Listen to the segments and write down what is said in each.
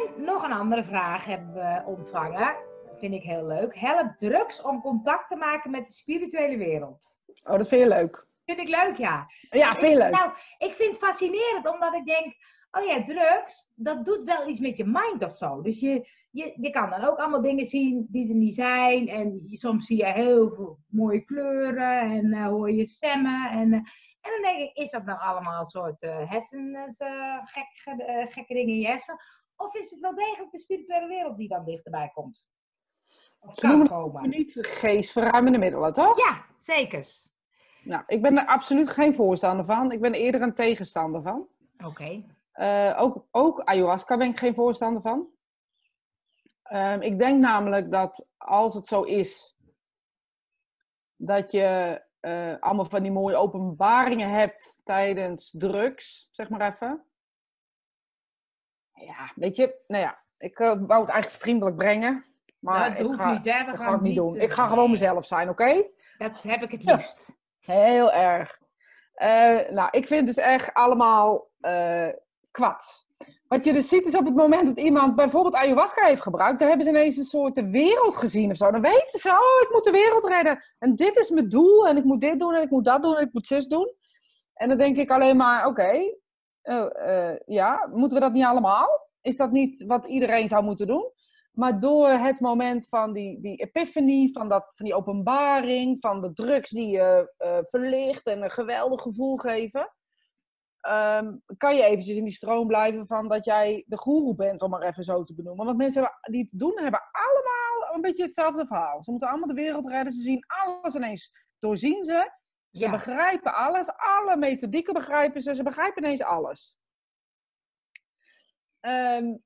En nog een andere vraag hebben we ontvangen. Vind ik heel leuk. Helpt drugs om contact te maken met de spirituele wereld? Oh, dat vind je leuk. Vind ik leuk, ja. Ja, vind je leuk. Nou, ik vind het fascinerend omdat ik denk, oh ja, drugs, dat doet wel iets met je mind of zo. Dus je, je, je kan dan ook allemaal dingen zien die er niet zijn. En soms zie je heel veel mooie kleuren en eh, hoor je stemmen. En, eh, en dan denk ik, is dat nou allemaal een soort uh, hersens, gekke, gekke dingen in je? Of is het wel degelijk de spirituele wereld die dan dichterbij komt? Of Ze komen? niet geestverruimende middelen, toch? Ja, zeker. Nou, ik ben er absoluut geen voorstander van. Ik ben eerder een tegenstander van. Oké. Ook, ook ayahuasca ben ik geen voorstander van. Ehm, ik denk namelijk dat als het zo is dat je uh, allemaal van die mooie openbaringen hebt tijdens drugs, zeg maar even. Ja, weet je, nou ja, ik uh, wou het eigenlijk vriendelijk brengen. Maar dat ik ga, niet, hè? We gaan het niet doen. Ik ga gewoon mezelf zijn, oké? Dat heb ik het liefst. heel erg. nou, ik vind dus echt allemaal kwats. Wat je dus ziet is op het moment dat iemand bijvoorbeeld ayahuasca heeft gebruikt, dan hebben ze ineens een soort de wereld gezien of zo. Dan weten ze, oh, ik moet de wereld redden. En dit is mijn doel en ik moet dit doen en ik moet dat doen en ik moet zus doen. En dan denk ik alleen maar, oké, oh, eh, ja, moeten we dat niet allemaal? Is dat niet wat iedereen zou moeten doen? Maar door het moment van die, die epiphany, van, dat, van die openbaring, van de drugs die je uh, verlicht en een geweldig gevoel geven, Ehm, kan je eventjes in die stroom blijven van dat jij de goeroe bent, om maar even zo te benoemen. Want mensen die het doen, hebben allemaal een beetje hetzelfde verhaal. Ze moeten allemaal de wereld redden, ze zien alles ineens, doorzien ze. Ze begrijpen alles, alle methodieken begrijpen ze, ze begrijpen ineens alles. Ehm,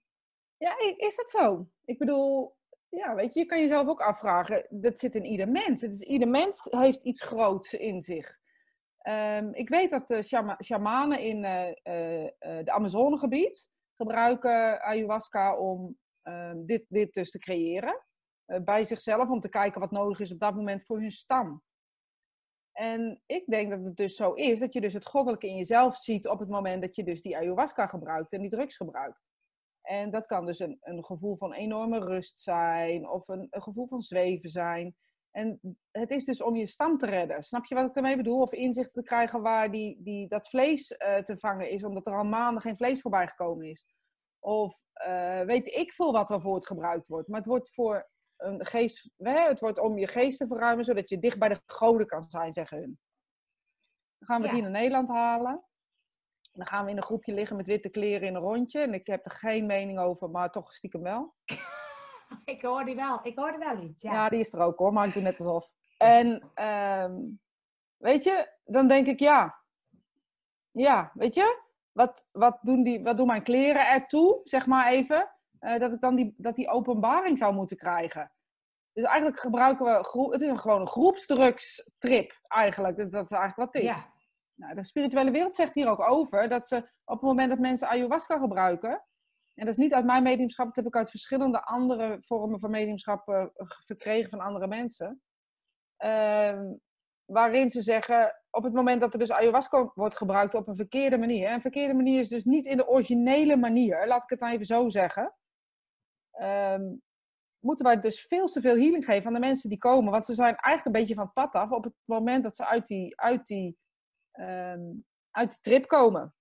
ja, is dat zo? Ik bedoel, ja, weet je, je kan jezelf ook afvragen, dat zit in ieder mens. Het is, ieder mens heeft iets groots in zich. Um, ik weet dat shamanen in uh, uh, de Amazonegebied gebruiken ayahuasca om um, dit, dit dus te creëren. Uh, bij zichzelf, om te kijken wat nodig is op dat moment voor hun stam. En ik denk dat het dus zo is dat je dus het goddelijke in jezelf ziet op het moment dat je dus die ayahuasca gebruikt en die drugs gebruikt. En dat kan dus een, een gevoel van enorme rust zijn of een gevoel van zweven zijn. En het is dus om je stam te redden. Snap je wat ik ermee bedoel? Of inzicht te krijgen waar die, die, dat vlees uh, te vangen is, omdat er al maanden geen vlees voorbij gekomen is. Of uh, weet ik veel wat er voor het gebruikt wordt. Maar het wordt voor een geest, hè, het wordt om je geest te verruimen, zodat je dicht bij de goden kan zijn, zeggen hun. Dan gaan we het hier naar Nederland halen. Dan gaan we in een groepje liggen met witte kleren in een rondje. En ik heb er geen mening over, maar toch stiekem wel. ik hoor die wel. Ik hoorde wel iets. Ja. ja, die is er ook hoor, maar ik doe net alsof. En um, weet je, dan denk ik ja. Ja, weet je? Wat, wat, doen, die, wat doen mijn kleren ertoe, zeg maar even? Uh, dat ik dan die, dat die openbaring zou moeten krijgen. Dus eigenlijk gebruiken we, het is gewoon een groepsdrugstrip eigenlijk. Dat, dat is eigenlijk wat het is. Ja. Nou, de spirituele wereld zegt hier ook over dat ze op het moment dat mensen ayahuasca gebruiken, en dat is niet uit mijn mediumschap, dat heb ik uit verschillende andere vormen van mediumschap uh, verkregen van andere mensen. Uh, waarin ze zeggen, op het moment dat er dus ayahuasca wordt gebruikt op een verkeerde manier. Een verkeerde manier is dus niet in de originele manier, laat ik het dan even zo zeggen. Uh, moeten wij dus veel te veel healing geven aan de mensen die komen. Want ze zijn eigenlijk een beetje van het pad af op het moment dat ze uit die, uit die, ehm, uit die trip komen.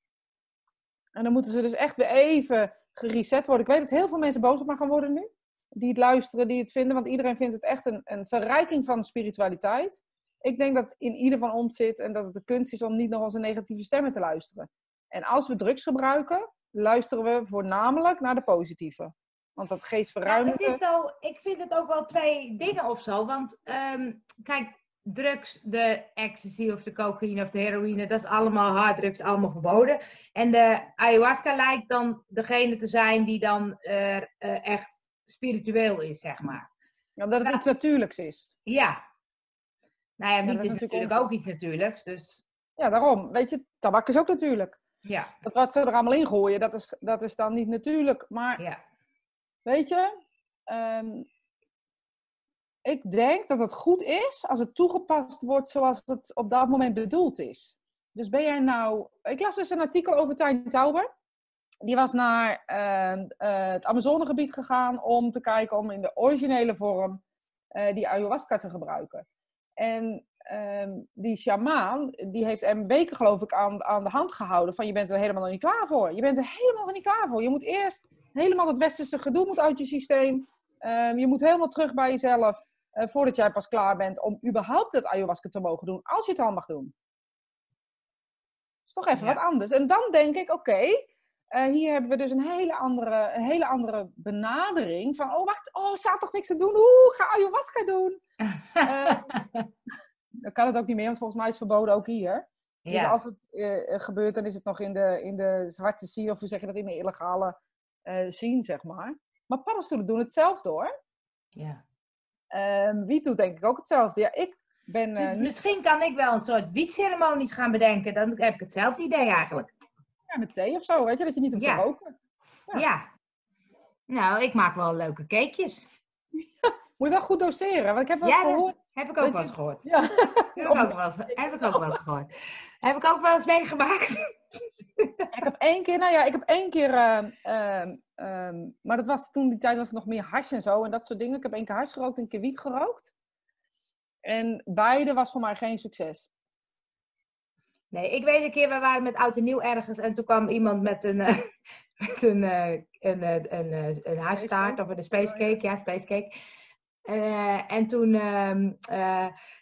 En dan moeten ze dus echt weer even gereset worden. Ik weet dat heel veel mensen boos op me gaan worden nu. Die het luisteren, die het vinden. Want iedereen vindt het echt een, een verrijking van spiritualiteit. Ik denk dat het in ieder van ons zit en dat het de kunst is om niet nog als een negatieve stemmen te luisteren. En als we drugs gebruiken, luisteren we voornamelijk naar de positieve. Want dat geeft verruiming. Ja, ik vind het ook wel twee dingen of zo. Want um, kijk, drugs, de ecstasy of de cocaïne of de heroïne, dat is allemaal harddrugs, allemaal verboden. En de ayahuasca lijkt dan degene te zijn die dan uh, uh, echt spiritueel is, zeg maar. Ja, omdat het nou, iets natuurlijks is. Ja. Nou ja, niet is, is natuurlijk ook iets natuurlijks, dus... Ja, daarom. Weet je, tabak is ook natuurlijk. Ja. Dat wat ze er allemaal in gooien, dat is, dat is dan niet natuurlijk. Maar, ja. weet je, um, ik denk dat het goed is als het toegepast wordt zoals het op dat moment bedoeld is. Dus ben jij nou. Ik las dus een artikel over Tijn Tauber. die was naar uh, het Amazonegebied gegaan om te kijken om in de originele vorm uh, die ayahuasca te gebruiken. En ehm, die shamaan, die heeft hem weken geloof ik aan, aan de hand gehouden van je bent er helemaal nog niet klaar voor. Je bent er helemaal nog niet klaar voor. Je moet eerst helemaal het westerse gedoe moet uit je systeem. Ehm, je moet helemaal terug bij jezelf uh, voordat jij pas klaar bent om überhaupt het ayahuasca te mogen doen, als je het al mag doen. Dat is toch even ja. wat anders. En dan denk ik, oké, okay, uh, hier hebben we dus een hele, andere, een hele andere benadering van, oh wacht, oh, staat toch niks te doen? Oeh, ga ayahuasca doen. uh, dan kan het ook niet meer, want volgens mij is het verboden ook hier. Dus ja. Dus als het uh, gebeurt, dan is het nog in de, in de zwarte scene, of hoe zeg je dat, in de illegale scene, zeg maar. Maar paddenstoelen doen hetzelfde hoor. Ja. Um, wie doet denk ik ook hetzelfde. Ja, ik ben... Dus misschien kan ik wel een soort wietceremonies gaan bedenken. Dan heb ik hetzelfde idee eigenlijk. Ja, met thee of zo, weet je, dat je niet hoeft ja. te roken. Ja. ja. Nou, ik maak wel leuke cakejes. Moet je wel goed doseren, want ik heb wel eens ja, gehoord... heb ik ook wel eens gehoord. Ja. Heb ik ook wel eens, heb ik ook wel eens gehoord. Heb ik ook wel eens meegemaakt. Ik heb één keer, nou ja, ik heb één keer, uh, uh, uh, maar dat was toen die tijd was het nog meer hash en zo en dat soort dingen. Ik heb één keer hash gerookt en een keer wiet gerookt. En beide was voor mij geen succes. Nee, ik weet een keer, we waren met oud en nieuw ergens en toen kwam iemand met een, uh, met een, uh, een, een, een, een hashtaart of een spacecake, ja, spacecake. Uh, en toen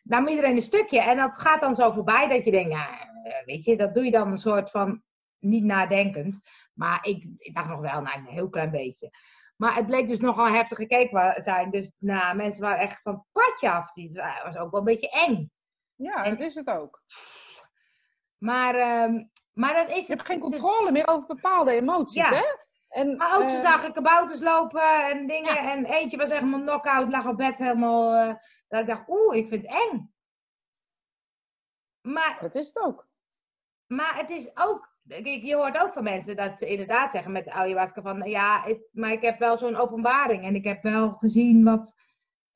nam iedereen een stukje en dat gaat dan zo voorbij dat je denkt, ja, weet je, dat doe je dan een soort van niet nadenkend. Maar ik, ik dacht nog wel, nou, een heel klein beetje. Maar het bleek dus nogal heftig gekeken zijn. Dus nou, mensen waren echt van het padje af. Het was ook wel een beetje eng. Ja, en, dat is het ook. Maar, um, maar dat is... Je hebt geen controle meer over bepaalde emoties, ja. hè? En, maar ook, uh, ze zagen kabouters lopen en dingen. Ja. En eentje was echt helemaal knock-out, lag op bed helemaal... Uh, dat ik dacht, oeh, ik vind het eng. Maar... Dat is het ook. Maar het is ook... Je hoort ook van mensen dat ze inderdaad zeggen met de ayahuasca van... Ja, het, maar ik heb wel zo'n openbaring. En ik heb wel gezien wat,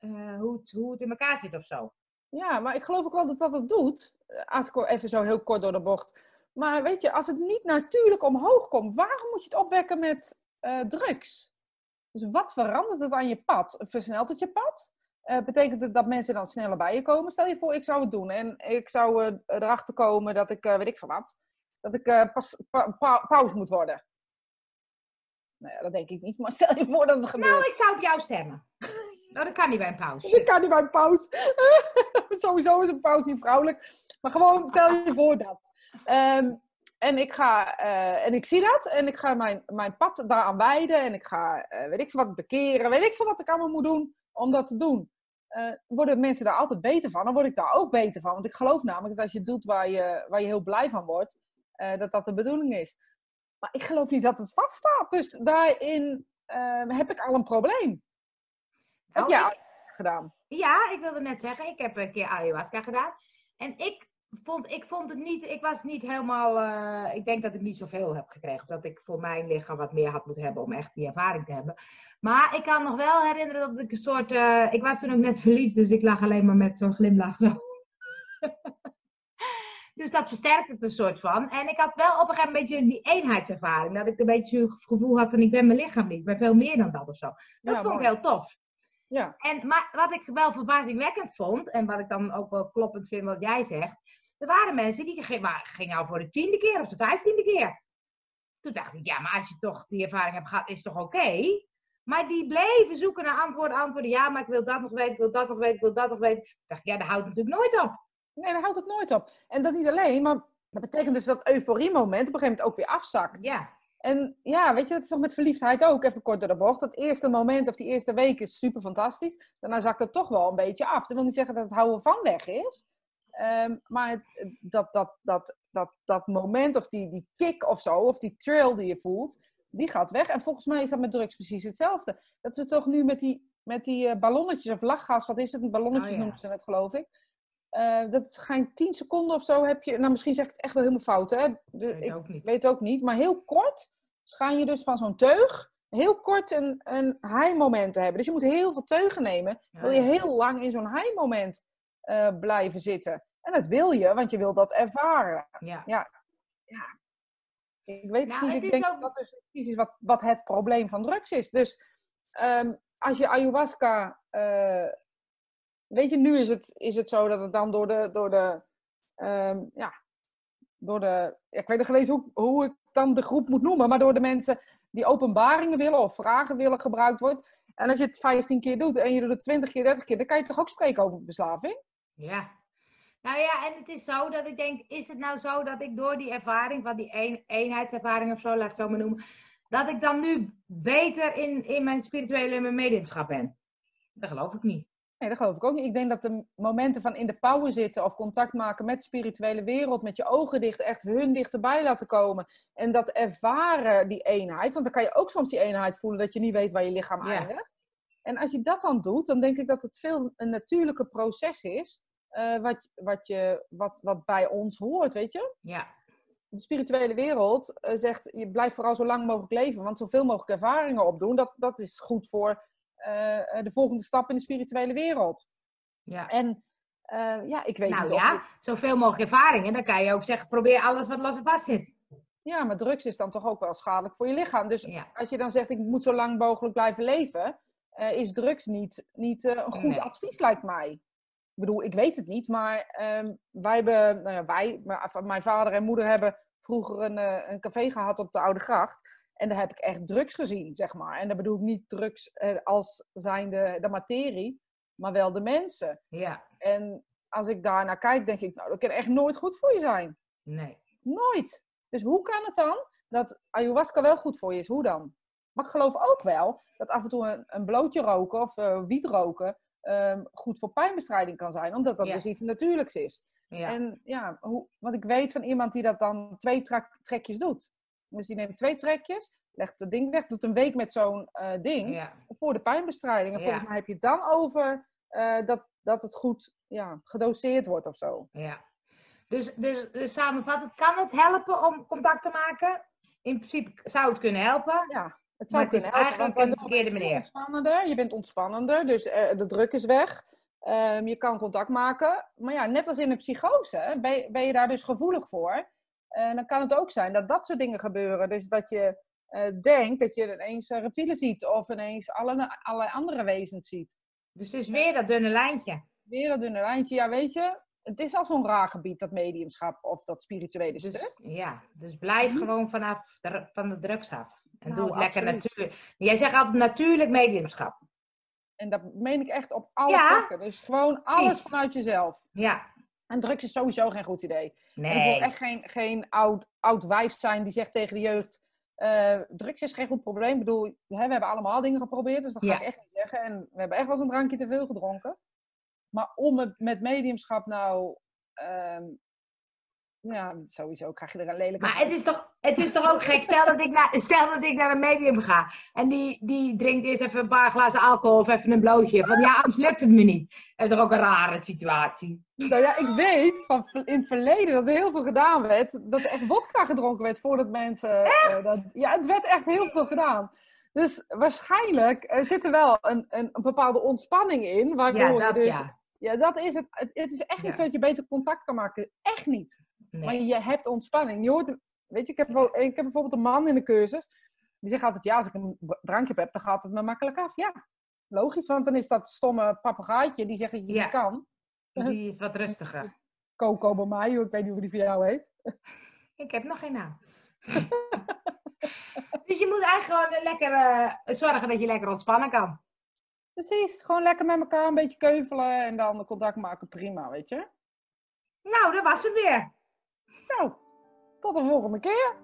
uh, hoe, het, hoe het in elkaar zit of zo. Ja, maar ik geloof ook wel dat dat het doet. Als ik even zo heel kort door de bocht. Maar weet je, als het niet natuurlijk omhoog komt, waarom moet je het opwekken met uh, drugs? Dus wat verandert het aan je pad? Versnelt het je pad? Uh, betekent het dat mensen dan sneller bij je komen? Stel je voor, ik zou het doen en ik zou uh, erachter komen dat ik, weet ik van wat, dat ik pas, pa, pa, pauze moet worden. Nou ja, dat denk ik niet, maar stel je voor dat het gebeurt. Nou, ik zou op jou stemmen. Nou, dat kan niet bij een pauze. Dat kan niet bij een pauze. Sowieso is een pauze niet vrouwelijk. Maar gewoon, stel je voor dat. Um, en ik ga, uh, en ik zie dat. En ik ga mijn, mijn pad daaraan wijden. En ik ga, uh, weet ik veel wat, bekeren. Weet ik veel wat ik allemaal moet doen om dat te doen. Uh, worden mensen daar altijd beter van? Dan word ik daar ook beter van. Want ik geloof namelijk dat als je het doet waar je, waar je heel blij van wordt, dat dat de bedoeling is. Maar ik geloof niet dat het vaststaat. Dus daarin heb ik al een probleem. Nou, heb jij ik... gedaan? Ja, ik wilde net zeggen, ik heb een keer ayahuasca gedaan. En ik vond, ik vond het niet, ik was niet helemaal, uh, ik denk dat ik niet zoveel heb gekregen. Dat ik voor mijn lichaam wat meer had moeten hebben om echt die ervaring te hebben. Maar ik kan nog wel herinneren dat ik een soort, uh, ik was toen ook net verliefd, dus ik lag alleen maar met zo'n glimlach zo. dus dat versterkte het een soort van. En ik had wel op een gegeven moment een beetje die eenheidservaring. Dat ik een beetje het gevoel had van ik ben mijn lichaam niet, ik ben veel meer dan dat of zo. Dat ja, vond mooi. ik heel tof. Ja. En, maar wat ik wel verbazingwekkend vond, en wat ik dan ook wel kloppend vind wat jij zegt, er waren mensen die gingen al voor de tiende keer of de vijftiende keer. Toen dacht ik, ja, maar als je toch die ervaring hebt gehad, is toch oké? Okay? Maar die bleven zoeken naar antwoorden, antwoorden. Ja, maar ik wil dat nog weten, ik wil dat nog weten, ik wil dat nog weten. Toen dacht ik, ja, dat houdt natuurlijk nooit op. Nee, dat houdt het nooit op. En dat niet alleen, maar dat betekent dus dat euforie-moment op een gegeven moment ook weer afzakt. Ja. En ja, weet je, dat is toch met verliefdheid ook, even kort door de bocht. Dat eerste moment of die eerste week is super fantastisch. Daarna zakt het toch wel een beetje af. Dat wil niet zeggen dat het houden van weg is. Um, maar het, dat, dat, dat, dat, dat moment of die, die kick of zo, of die trail die je voelt, die gaat weg. En volgens mij is dat met drugs precies hetzelfde. Dat is toch nu met die, met die uh, ballonnetjes of lachgas, wat is het? Ballonnetjes oh, ja. noemen ze het geloof ik. Uh, dat schijnt 10 seconden of zo heb je. Nou, misschien zeg ik het echt wel helemaal fout, hè? De, weet ik ook niet. weet ook niet. Maar heel kort schijn je dus van zo'n teug heel kort een, een high moment te hebben. Dus je moet heel veel teugen nemen. Ja, wil je heel lang in zo'n high moment uh, blijven zitten. En dat wil je, want je wil dat ervaren. Ja. ja. ja. Ik weet Nou, niet, het ik denk ook- dat dus precies is wat, wat het probleem van drugs is. Dus ehm, als je ayahuasca, eh, weet je, nu is het, is het zo dat het dan door de, door de, ehm, ja, door de, ja, ik weet nog gelezen hoe, hoe ik dan de groep moet noemen, maar door de mensen die openbaringen willen of vragen willen gebruikt wordt. En als je het 15 keer doet en je doet het 20 keer, 30 keer, dan kan je toch ook spreken over verslaving? Ja. Nou ja, en het is zo dat ik denk, is het nou zo dat ik door die ervaring, van die een, eenheidservaring of zo, laat ik het zo maar noemen, dat ik dan nu beter in, in mijn spirituele en mijn mediumschap ben? Dat geloof ik niet. Nee, dat geloof ik ook niet. Ik denk dat de momenten van in de power zitten of contact maken met de spirituele wereld, met je ogen dicht, echt hun dichterbij laten komen. En dat ervaren, die eenheid. Want dan kan je ook soms die eenheid voelen dat je niet weet waar je lichaam Ja. eindigt. En als je dat dan doet, dan denk ik dat het veel een natuurlijke proces is. Eh, wat, wat, je, wat, wat bij ons hoort, weet je? Ja. De spirituele wereld eh, zegt, je blijft vooral zo lang mogelijk leven, want zoveel mogelijk ervaringen opdoen, dat, dat is goed voor eh, de volgende stap in de spirituele wereld. ja. En ja, ik weet Nou niet of ja, zoveel mogelijk ervaringen. Dan kan je ook zeggen, probeer alles wat los en vast zit. ja, maar drugs is dan toch ook wel schadelijk voor je lichaam. Dus Ja. als je dan zegt, ik moet zo lang mogelijk blijven leven, is drugs niet, niet een goed Nee. advies, lijkt mij. Ik bedoel, ik weet het niet, maar ehm, wij hebben, nou ja, wij, mijn vader en moeder hebben vroeger een, eh, een café gehad op de Oude Gracht. En daar heb ik echt drugs gezien, zeg maar. En dat bedoel ik niet drugs eh, als zijnde de materie, maar wel de mensen. Ja. En als ik daar naar kijk, denk ik, nou, dat kan echt nooit goed voor je zijn. Nee. Nooit. Dus hoe kan het dan dat ayahuasca wel goed voor je is? Hoe dan? Maar ik geloof ook wel dat af en toe een, een blootje roken of eh, wiet roken ehm, goed voor pijnbestrijding kan zijn, omdat dat Ja. dus iets natuurlijks is. Ja. En ja, hoe, want ik weet van iemand die dat dan twee trekjes doet. Dus die neemt twee trekjes, legt het ding weg, doet een week met zo'n eh, ding ja. voor de pijnbestrijding. En volgens mij heb je het dan over eh, dat, dat het goed ja, gedoseerd wordt of zo. Ja. Dus, dus, dus samenvattend, kan het helpen om contact te maken? In principe zou het kunnen helpen. Ja, het zou Maar het is helpen. eigenlijk een verkeerde manier. ontspannender. Je bent ontspannender, dus eh, de druk is weg. Ehm, je kan contact maken. Maar ja, net als in een psychose, ben, je, ben je daar dus gevoelig voor. En dan kan het ook zijn dat dat soort dingen gebeuren. Dus dat je eh, denkt dat je ineens reptielen ziet of ineens alle, allerlei andere wezens ziet. Dus het is weer dat dunne lijntje. Weer een dunne lijntje. Ja, weet je, het is al zo'n raar gebied, dat mediumschap of dat spirituele Dus, stuk. ja, dus blijf Mhm. gewoon vanaf de, van de drugs af. En Nou, doe het lekker natuurlijk. Jij zegt altijd natuurlijk mediumschap. En dat meen ik echt op alle Ja. Dus gewoon alles Precies. vanuit jezelf. Ja. En drugs is sowieso geen goed idee. En ik Nee. wil echt geen, geen oud, oud wijf zijn die zegt tegen de jeugd... eh, drugs is geen goed probleem. Ik bedoel, hè, we hebben allemaal dingen geprobeerd, dus dat ga Ja. ik echt niet zeggen. En we hebben echt wel eens een drankje te veel gedronken. Maar om het met mediumschap nou... ehm, ja, sowieso krijg je er een lelijke... Maar het is, toch, het is toch ook gek. Stel dat ik naar, stel dat ik naar een medium ga. En die, die drinkt eerst even een paar glazen alcohol of even een blootje. Van ja, anders lukt het me niet. Dat is toch ook een rare situatie. Nou ja, ik weet van in het verleden dat er heel veel gedaan werd. Dat er echt vodka gedronken werd voordat mensen... eh, dat, ja, het werd echt heel veel gedaan. Dus waarschijnlijk eh, zit er wel een, een, een bepaalde ontspanning in. Waardoor Ja, je dat dus, ja. Ja, dat is het. Het, het is echt Ja. niet zo dat je beter contact kan maken. Echt niet. Maar je hebt ontspanning. Je hoort, weet je, ik heb, wel, ik heb bijvoorbeeld een man in de cursus. Die zegt altijd, ja, als ik een drankje heb, dan gaat het me makkelijk af. Ja, logisch, want dan is dat stomme papegaaitje die zegt dat je Ja. niet kan. Die is wat rustiger. Coco bij mij, ik weet niet hoe die voor jou heet. Ik heb nog geen naam. dus je moet eigenlijk gewoon lekker eh, zorgen dat je lekker ontspannen kan. Precies, gewoon lekker met elkaar een beetje keuvelen en dan contact maken, prima, weet je. Nou, dat was het weer. Nou, tot de volgende keer.